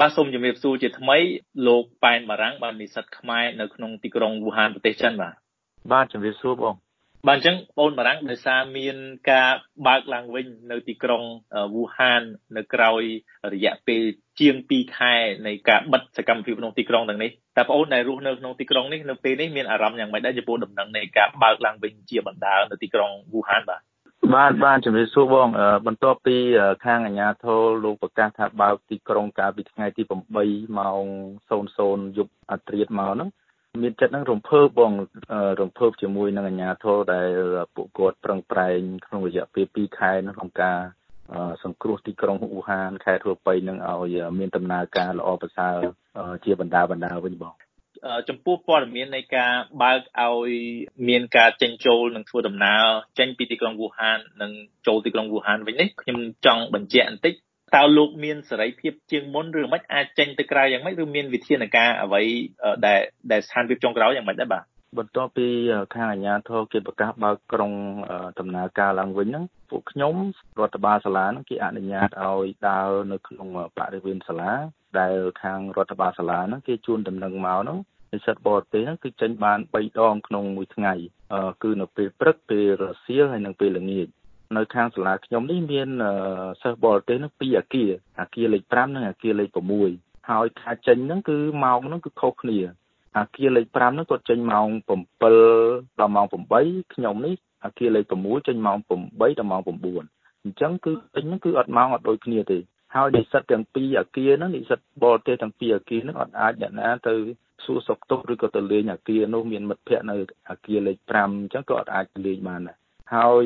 បាទសូមជំរាបសួរជាថ្មីលោកប៉ែនបារាំងបាទនិស្សិតខ្មែរនៅក្នុងទីក្រុងវូហានប្រទេសចិនបាទបាទជំរាបសួរបងបាទអញ្ចឹងបងបារាំងដោយសារមានការបើកឡើងវិញនៅទីក្រុងវូហាននៅក្រោយរយៈពេលជាង2ខែនៃការបិទសកម្មភាពក្នុងទីក្រុងទាំងនេះតើបងដែលរស់នៅក្នុងទីក្រុងនេះនៅពេលនេះមានអារម្មណ៍យ៉ាងម៉េចដែរចំពោះដំណឹងនៃការបើកឡើងវិញជាបណ្ដានៅទីក្រុងវូហានបាទ បាទបាទជំរាបសួរបងបន្ទាប់ពីខាងអាជ្ញាធរលោកប្រកាសថាបើកទីក្រុងកាលពីថ្ងៃទី8ម៉ោង00យប់អាត្រៀតមកហ្នឹងមានចិត្តនឹងរំភើបបងរំភើបជាមួយនឹងអាជ្ញាធរដែលពួកគាត់ប្រឹងប្រែងក្នុងរយៈពេល2ខែក្នុងការសង្គ្រោះទីក្រុងអ៊ូហានខេត្តរួប៉ៃនឹងឲ្យមានដំណើរការល្អប្រសើរជាបណ្ដាបណ្ដាវិញបង ចំពោះព័ត៌មាននៃការបើកឲ្យមានការចេញចូលនិងធ្វើដំណើរចេញពីទីក្រុងវូហាននិងចូលទីក្រុងវូហានវិញនេះខ្ញុំចង់បញ្ជាក់បន្តិចតើលោកមានសេរីភាពជាងមុនឬមិនអាចចេញទៅក្រៅយ៉ាងម៉េចឬមានវិធានការអ្វីដែលដែលស្ថានភាពចុងក្រោយយ៉ាងម៉េចដែរបាទបន្ទាប់ពីខាងអាជ្ញាធរគេប្រកាសបើកក្រុងដំណើរការឡើងវិញហ្នឹងពួកខ្ញុំរដ្ឋបាលសាលាហ្នឹងគេអនុញ្ញាតឲ្យដើរនៅក្នុងបរិវេណសាលាដែលខាងរដ្ឋបាលសាលាហ្នឹងគេជួនដំណឹងមកហ្នឹង និស្សិតបរទេសហ្នឹងគឺចេញបាន3ដងក្នុងមួយថ្ងៃគឺនៅពេលព្រឹកពេលរសៀលហើយនិងពេលល្ងាចនៅខាងសាលាខ្ញុំនេះមានសិស្សបរទេសហ្នឹងពីរអគារអគារលេខ5និងអគារលេខ6ហើយការចេញហ្នឹងគឺម៉ោងហ្នឹងគឺខុសគ្នាអគារលេខ5ហ្នឹងគាត់ចេញម៉ោង7ដល់ម៉ោង8ខ្ញុំនេះអគារលេខ6ចេញម៉ោង8ដល់ម៉ោង9អញ្ចឹងគឺពេញហ្នឹងគឺអត់ម៉ោងអត់ដូចគ្នាទេហើយនិស្សិតទាំងពីរអគារហ្នឹងនិស្សិតបរទេសទាំងពីរអគារហ្នឹងអត់អាចអ្នកណាទៅ សួរសុខទុក្ខឬក៏ទៅលេងអគារនោះមានមិត្តភ័ក្តិនៅអគារលេខ5អញ្ចឹងក៏អត់អាចទៅលេងបានដែរហើយ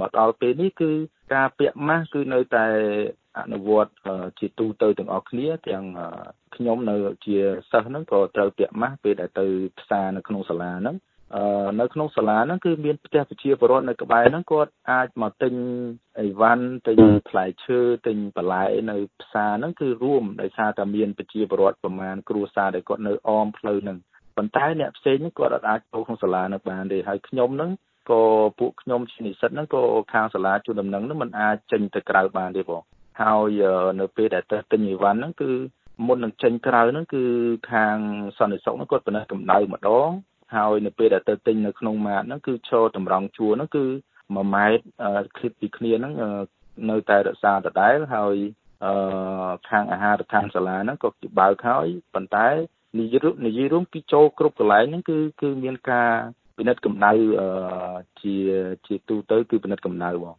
មកដល់ពេលនេះគឺការពាក់ម៉ាស់គឺនៅតែអនុវត្តជាទូទៅទាំងអស់គ្នាទាំងខ្ញុំនៅជាសិស្សហ្នឹងក៏ត្រូវពាក់ម៉ាស់ពេលដែលទៅផ្សារនៅក្នុងសាលាហ្នឹង នៅក្នុងសាលាហ្នឹងគឺមានផ្ទះប្រជាពលរដ្ឋនៅក្បែរហ្នឹងគាត់អាចមកទិញអីវ៉ាន់ទិញផ្លែឈើទិញបន្លែនៅផ្សារហ្នឹងគឺរួមដោយសារតែមានប្រជាពលរដ្ឋប្រមាណគ្រួសារដែលគាត់នៅអមផ្លូវហ្នឹងប៉ុន្តែអ្នកផ្សេងហ្នឹងគាត់អាចចូលក្នុងសាលានៅបានទេហើយខ្ញុំហ្នឹងក៏ពួកខ្ញុំជានិស្សិតហ្នឹងក៏ខាងសាលាជួនដំណឹងហ្នឹងมันអាចចេញទៅក្រៅបានទេបងហើយនៅពេលដែលទៅទិញអីវ៉ាន់ហ្នឹងគឺមុននឹងចេញក្រៅហ្នឹងគឺខាងសន្តិសុខហ្នឹងគាត់បណ្ដេះកម្ដៅម្ដង ហើយនៅពេលដែលទៅទិញនៅក្នុងម៉ាតហ្នឹងគឺឈរតម្រង់ជួរហ្នឹងគឺ1ម៉ែត្រឃ្លីបពីគ្នាហ្នឹងនៅតែរក្សាដដែលហើយអឺខាងអាហារដ្ឋានសាលាហ្នឹងក៏គេបើកហើយប៉ុន្តែនិយាយនិយាយរួមគឺចូលគ្រប់កន្លែងហ្នឹងគឺគឺមានការពិនិត្យកម្ដៅជាជាទូទៅគឺពិនិត្យកម្ដៅបង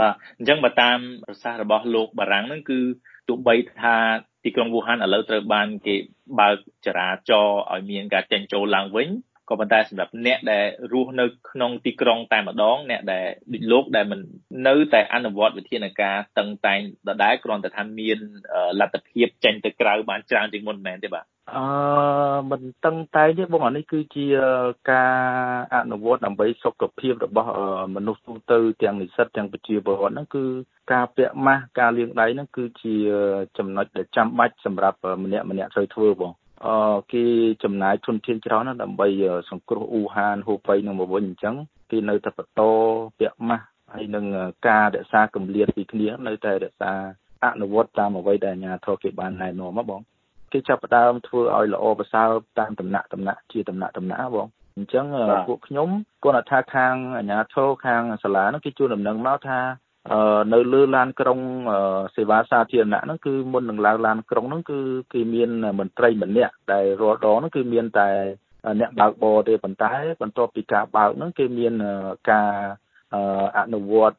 បាទអញ្ចឹងបើតាមប្រសាសន៍របស់លោកបារាំងហ្នឹងគឺទោះបីថាទីក្រុងវូហានឥឡូវត្រូវបានគេបើកចរាចរណ៍ឲ្យមានការចេញចូលឡើងវិញ ក៏ប៉ុន្តែសម្រាប់អ្នកដែលរស់នៅក្នុងទីក្រុងតែម្ដងអ្នកដែលដូចលោកដែលមិននៅតែអនុវត្តវិធានការតឹងតែងដដែលគ្រាន់តែថាមានលទ្ធភាពចេញទៅក្រៅបានច្រើនជាងមុនមែនទេបាទអឺមិនតឹងតែងទេបងអានេះគឺជាការអនុវត្តដើម្បីសុខភាពរបស់មនុស្សទូទៅទាំងនិស្សិតទាំងប្រជាពលរដ្ឋហ្នឹងគឺការពាក់ម៉ាស់ការលាងដៃហ្នឹងគឺជាចំណុចដែលចាំបាច់សម្រាប់ម្នាក់ម្នាក់ត្រូវធ្វើបង អឺគេចំណាយធនធានច្រើនណាស់ដើម្បីសង្គ្រោះអ៊ូហានហូបៃនឹងមកវិញអញ្ចឹងគេនៅតែបន្តពាក់ម៉ាស់ហើយនឹងការរក្សាកម្រិតពីគ្នានៅតែរក្សាអនុវត្តតាមអ្វីដែលអាជ្ញាធរគេបានណែនាំមកបងគេចាប់ផ្ដើមធ្វើឲ្យល្អប្រសើរតាមដំណាក់ដំណាក់ជាដំណាក់ដំណាក់បងអញ្ចឹងពួកខ្ញុំគាត់ថាខាងអាជ្ញាធរខាងសាលានោះគេជួនដំណឹងមកថា នៅលើឡានក្រុងសេវាសាធារណៈហ្នឹងគឺមុននឹងឡើងឡានក្រុងហ្នឹងគឺគេមានមន្ត្រីម្នាក់ដែលរាល់ដងហ្នឹងគឺមានតែអ្នកបើកបរទេប៉ុន្តែ បន្ទាប់ពីការបើកហ្នឹងគេមានការអនុវត្ត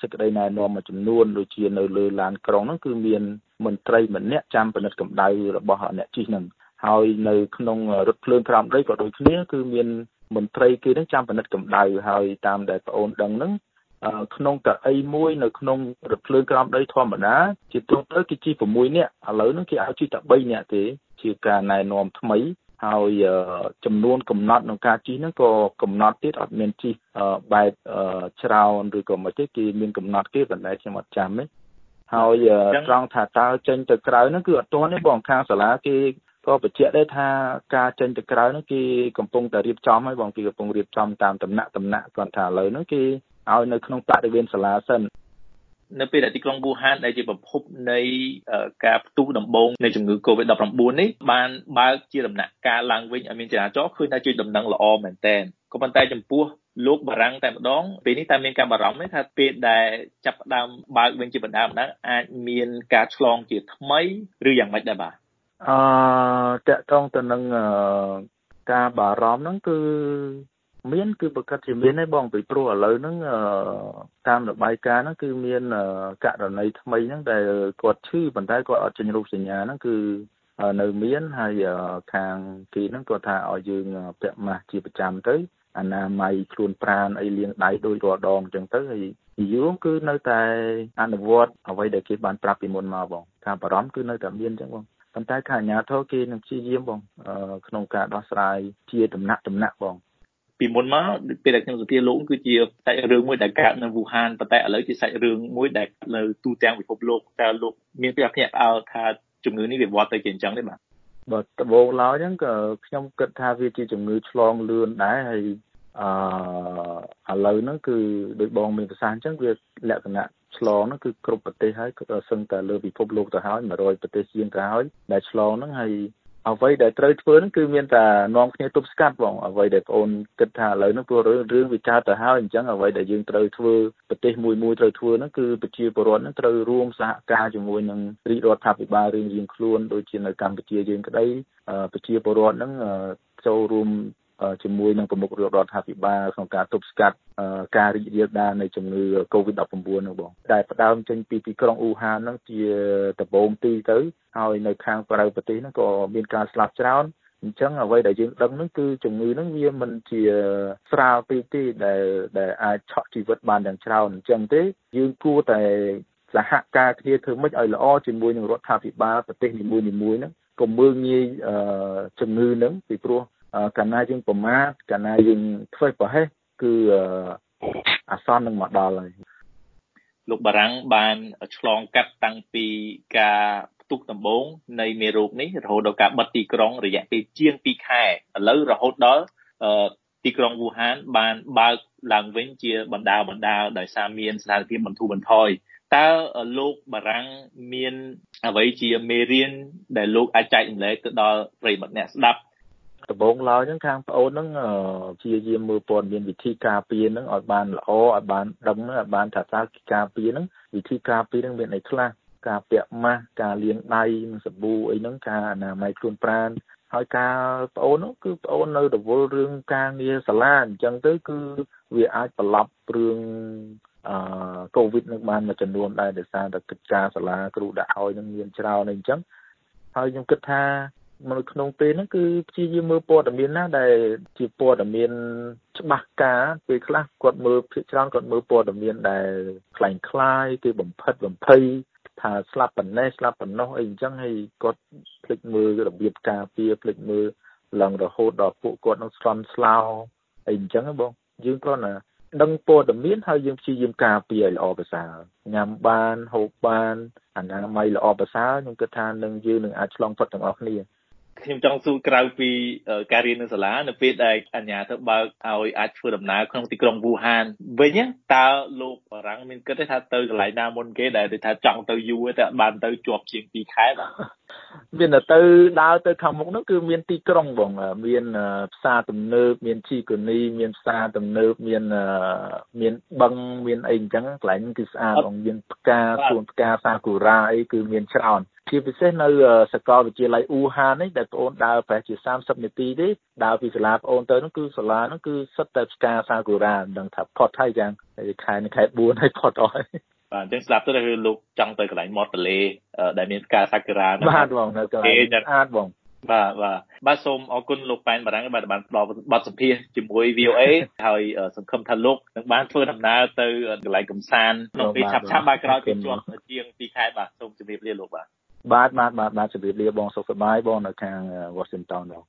សេចក្តីណែនាំមួយចំនួនដូចជានៅលើឡានក្រុងហ្នឹងគឺមានមន្ត្រីម្នាក់ចាំពិនិត្យកម្ដៅរបស់អ្នកជិះហ្នឹងហើយនៅក្នុងរថភ្លើងក្រោមដីក៏ដូចគ្នាគឺមានមន្ត្រីគេនឹងចាំពិនិត្យកម្ដៅហើយតាមដែលប្អូនដឹងហ្នឹង ក្នុងកៅអីមួយនៅក្នុងរថភ្លើងក្រោមដីធម្មតាជាទូទៅគេជិះ6នាក់ឥឡូវហ្នឹងគេឲ្យជិះតែ3នាក់ទេជាការណែនាំថ្មីហើយចំនួនកំណត់ក្នុងការជិះហ្នឹងក៏កំណត់ទៀតអត់មានជិះបែបច្រើនឬក៏មិនទេគេមានកំណត់គេប៉ុន្តែខ្ញុំអត់ចាំទេហើយត្រង់ថាតើចេញទៅក្រៅហ្នឹងគឺអត់ទាន់ទេបងខាងសាលាគេក៏បញ្ជាក់ដែរថាការចេញទៅក្រៅហ្នឹងគេកំពុងតែរៀបចំហើយបងគេកំពុងរៀបចំតាមតំណាក់តំណាក់គាត់ថាឥឡូវហ្នឹងគេ ឲ្យនៅក្នុងបរិវេណសាលាសិននៅពេលដែលទីក្រុងវូហានដែលជាប្រភពនៃការផ្ទុះដំបូងនៃជំងឺ Covid-19 នេះបានបើកជាដំណាក់កាលឡើងវិញឲ្យមានចរាចរណ៍ឃើញថាជួយដំណឹងល្អមែនទែនក៏ប៉ុន្តែចំពោះលោកបារាំងតែម្ដងពេលនេះតែមានការបារម្ភទេថាពេលដែលចាប់ផ្ដើមបើកវិញជាបណ្ដាបណ្ដាអាចមានការឆ្លងជាថ្មីឬយ៉ាងម៉េចដែរបាទអឺតកតងទៅនឹងការបារម្ភហ្នឹងគឺ មានគឺប្រកាសជាមានដែរបងពីព្រោះឥឡូវហ្នឹងតាមរបាយការណ៍ហ្នឹងគឺមានករណីថ្មីហ្នឹងដែលគាត់ឈឺប៉ុន្តែគាត់អត់ចេញរូបសញ្ញាហ្នឹងគឺនៅមានហើយខាងគេហ្នឹងគាត់ថាឲ្យយើងពាក់ម៉ាស់ជាប្រចាំទៅអនាម័យខ្លួនប្រាណអីលាងដៃដូចរាល់ដងអញ្ចឹងទៅហើយយូរគឺនៅតែអនុវត្តអ្វីដែលគេបានប្រាប់ពីមុនមកបងការបារម្ភគឺនៅតែមានអញ្ចឹងបងប៉ុន្តែខាងអាជ្ញាធរគេនឹងព្យាយាមបងក្នុងការដោះស្រាយជាដំណាក់ដំណាក់បង ពីមុនមកពេលដែលខ្ញុំសន្ទនាលោកគឺជាសាច់រឿងមួយដែលកើតនៅវូហានប៉ុន្តែឥឡូវជាសាច់រឿងមួយដែលនៅទូទាំងពិភពលោកតើលោកមានភាពភ្ញាក់ផ្អើលថាជំងឺនេះវាវត្តទៅជាអញ្ចឹងទេបាទបើដំបូងឡើយហ្នឹងក៏ខ្ញុំគិតថាវាជាជំងឺឆ្លងលឿនដែរហើយអឺឥឡូវហ្នឹងគឺដោយបងមានប្រសាសន៍អញ្ចឹងវាលក្ខណៈឆ្លងហ្នឹងគឺគ្រប់ប្រទេសហើយសឹងតែលើពិភពលោកទៅហើយ100ប្រទេសជាងទៅហើយដែលឆ្លងហ្នឹងហើយ អ្វីដែលត្រូវធ្វើហ្នឹងគឺមានតែនាំគ្នាទប់ស្កាត់បងអ្វីដែលបងអូនគិតថាឥឡូវហ្នឹងព្រោះរឿងវាកើតទៅហើយអញ្ចឹងអ្វីដែលយើងត្រូវធ្វើប្រទេសមួយមួយត្រូវធ្វើហ្នឹងគឺប្រជាពលរដ្ឋហ្នឹងត្រូវរួមសហការជាមួយនឹងរាជរដ្ឋាភិបាលរៀងរៀងខ្លួនដូចជានៅកម្ពុជាយើងក្តីប្រជាពលរដ្ឋហ្នឹងចូលរួម ជាមួយនឹងប្រមុខរដ្ឋាភិបាលក្នុងការទប់ស្កាត់ការរីករាលដាលនៃជំងឺ Covid-19 នោះបងដែលផ្ដើមចេញពីទីក្រុងអ៊ូហានហ្នឹងជាដំបូងទីទៅហើយនៅខាងក្រៅប្រទេសហ្នឹងក៏មានការស្លាប់ច្រើនអញ្ចឹងអ្វីដែលយើងដឹងហ្នឹងគឺជំងឺហ្នឹងវាមិនជាស្រាលពេកទេដែលដែលអាចឆក់ជីវិតបានយ៉ាងច្រើនអញ្ចឹងទេយើងគួរតែសហការគ្នាធ្វើម៉េចឲ្យល្អជាមួយនឹងរដ្ឋាភិបាលប្រទេសនីមួយៗហ្នឹងកុំមើលងាយជំងឺហ្នឹងពីព្រោះ កាលណាយើងប្រមាថកាលណាយើងធ្វើប្រហែសគឺអាសន្ននឹងមកដល់ហើយលោកបារាំងបានឆ្លងកាត់តាំងពីការផ្ទុះដំបូងនៃមេរោគនេះរហូតដល់ការបិទទីក្រុងរយៈពេលជាង2ខែឥឡូវរហូតដល់ទីក្រុងវូហានបានបើកឡើងវិញជាបណ្ដាបណ្ដាដោយសារមានស្ថានភាពបន្ធូរបន្ថយតើលោកបារាំងមានអ្វីជាមេរៀនដែលលោកអាចចែករំលែកទៅដល់ប្រិយមិត្តអ្នកស្ដាប់ ដំបូងឡើយហ្នឹងខាងប្អូនហ្នឹងព្យាយាមមើលព័ត៌មានវិធីការពារហ្នឹងឲ្យបានល្អឲ្យបានដឹងឲ្យបានថាតើការពារហ្នឹងវិធីការពារហ្នឹងមានអីខ្លះការពាក់ម៉ាស់ការលាងដៃនឹងសាប៊ូអីហ្នឹងការអនាម័យខ្លួនប្រាណហើយការប្អូននោះគឺប្អូននៅរវល់រឿងការងារសាលាអញ្ចឹងទៅគឺវាអាចប្រឡប់រឿងអឺកូវីដនឹងបានមួយចំនួនដែរដោយសារតែកិច្ចការសាលាគ្រូដាក់ឲ្យនឹងមានច្រើនអីអញ្ចឹងហើយខ្ញុំគិតថា នៅក្នុងពេលហ្នឹងគឺព្យាយាមមើលព័ត៌មានណាដែលជាព័ត៌មានច្បាស់ការពេលខ្លះគាត់មើលភាគច្រើនគាត់មើលព័ត៌មានដែលคล้ายคล้ายគេបំផិតបំភ័យថាស្លាប់ប៉ុណ្ណេះស្លាប់ប៉ុណ្ណោះអីអញ្ចឹងហើយគាត់ភ្លេចមើលរបៀបការពារភ្លេចមើលឡើងរហូតដល់ពួកគាត់នឹងស្លន់ស្លោអីអញ្ចឹងបងយើងគ្រាន់តែដឹងព័ត៌មានហើយយើងព្យាយាមការពារឲ្យល្អប្រសើរញ៉ាំបានហូបបានអនាម័យល្អប្រសើរខ្ញុំគិតថានឹងយើងនឹងអាចឆ្លងផុតទាំងអស់គ្នា ខ្ញុំចង់សួរក្រៅពីការរៀននៅសាលានៅពេលដែលអាជ្ញាទៅបើកឲ្យអាចធ្វើដំណើរក្នុងទីក្រុងវូហានវិញតើលោកបារាំងមានគិតទេថាទៅកន្លែងណាមុនគេដែលថាចង់ទៅយូរតែបានទៅជាប់ជាង2ខែបាទមានតែទៅដើរទៅខាងមុខនោះគឺមានទីក្រុងបង មានផ្សារទំនើបមានជីកូនីមានផ្សារទំនើបមានមានបឹងមានអីអញ្ចឹងកន្លែងគឺស្អាតបងមានផ្កាសួនផ្កាសាគូរ៉ាអីគឺមានច្រើន ជាពិសេសនៅសាកលវិទ្យាល័យអ៊ូហាននេះដែលបងអូនដើរប្រហែលជា30នាទីទេដើរពីសាលាបងអូនទៅនោះគឺសាលានោះគឺសិតតែផ្កាសាគូរ៉ាមិនដឹងថាផុតហើយយ៉ាងខែនេះខែ4ហើយផុតអស់ហើយបាទអញ្ចឹងស្ដាប់ទៅគឺលោកចង់ទៅកន្លែងមាត់ទន្លេដែលមានផ្កាសាគូរ៉ាបាទបងនៅកន្លែងស្អាតបងបាទបាទបាទសូមអរគុណលោកប៉ែនបារាំងបាទបានផ្ដល់បទសម្ភាសជាមួយ VOA ហើយសង្ឃឹមថាលោកនឹងបានធ្វើដំណើរទៅកន្លែងកំសាន្តក្នុងពេលឆាប់ឆាប់បាទក្រោយពីជាប់ជាង2ខែបាទសូមជម្រាបលាលោកបាទ បាទបាទបាទបាទជម្រាបលាបងសុខសប្បាយបងនៅខាង Washington បង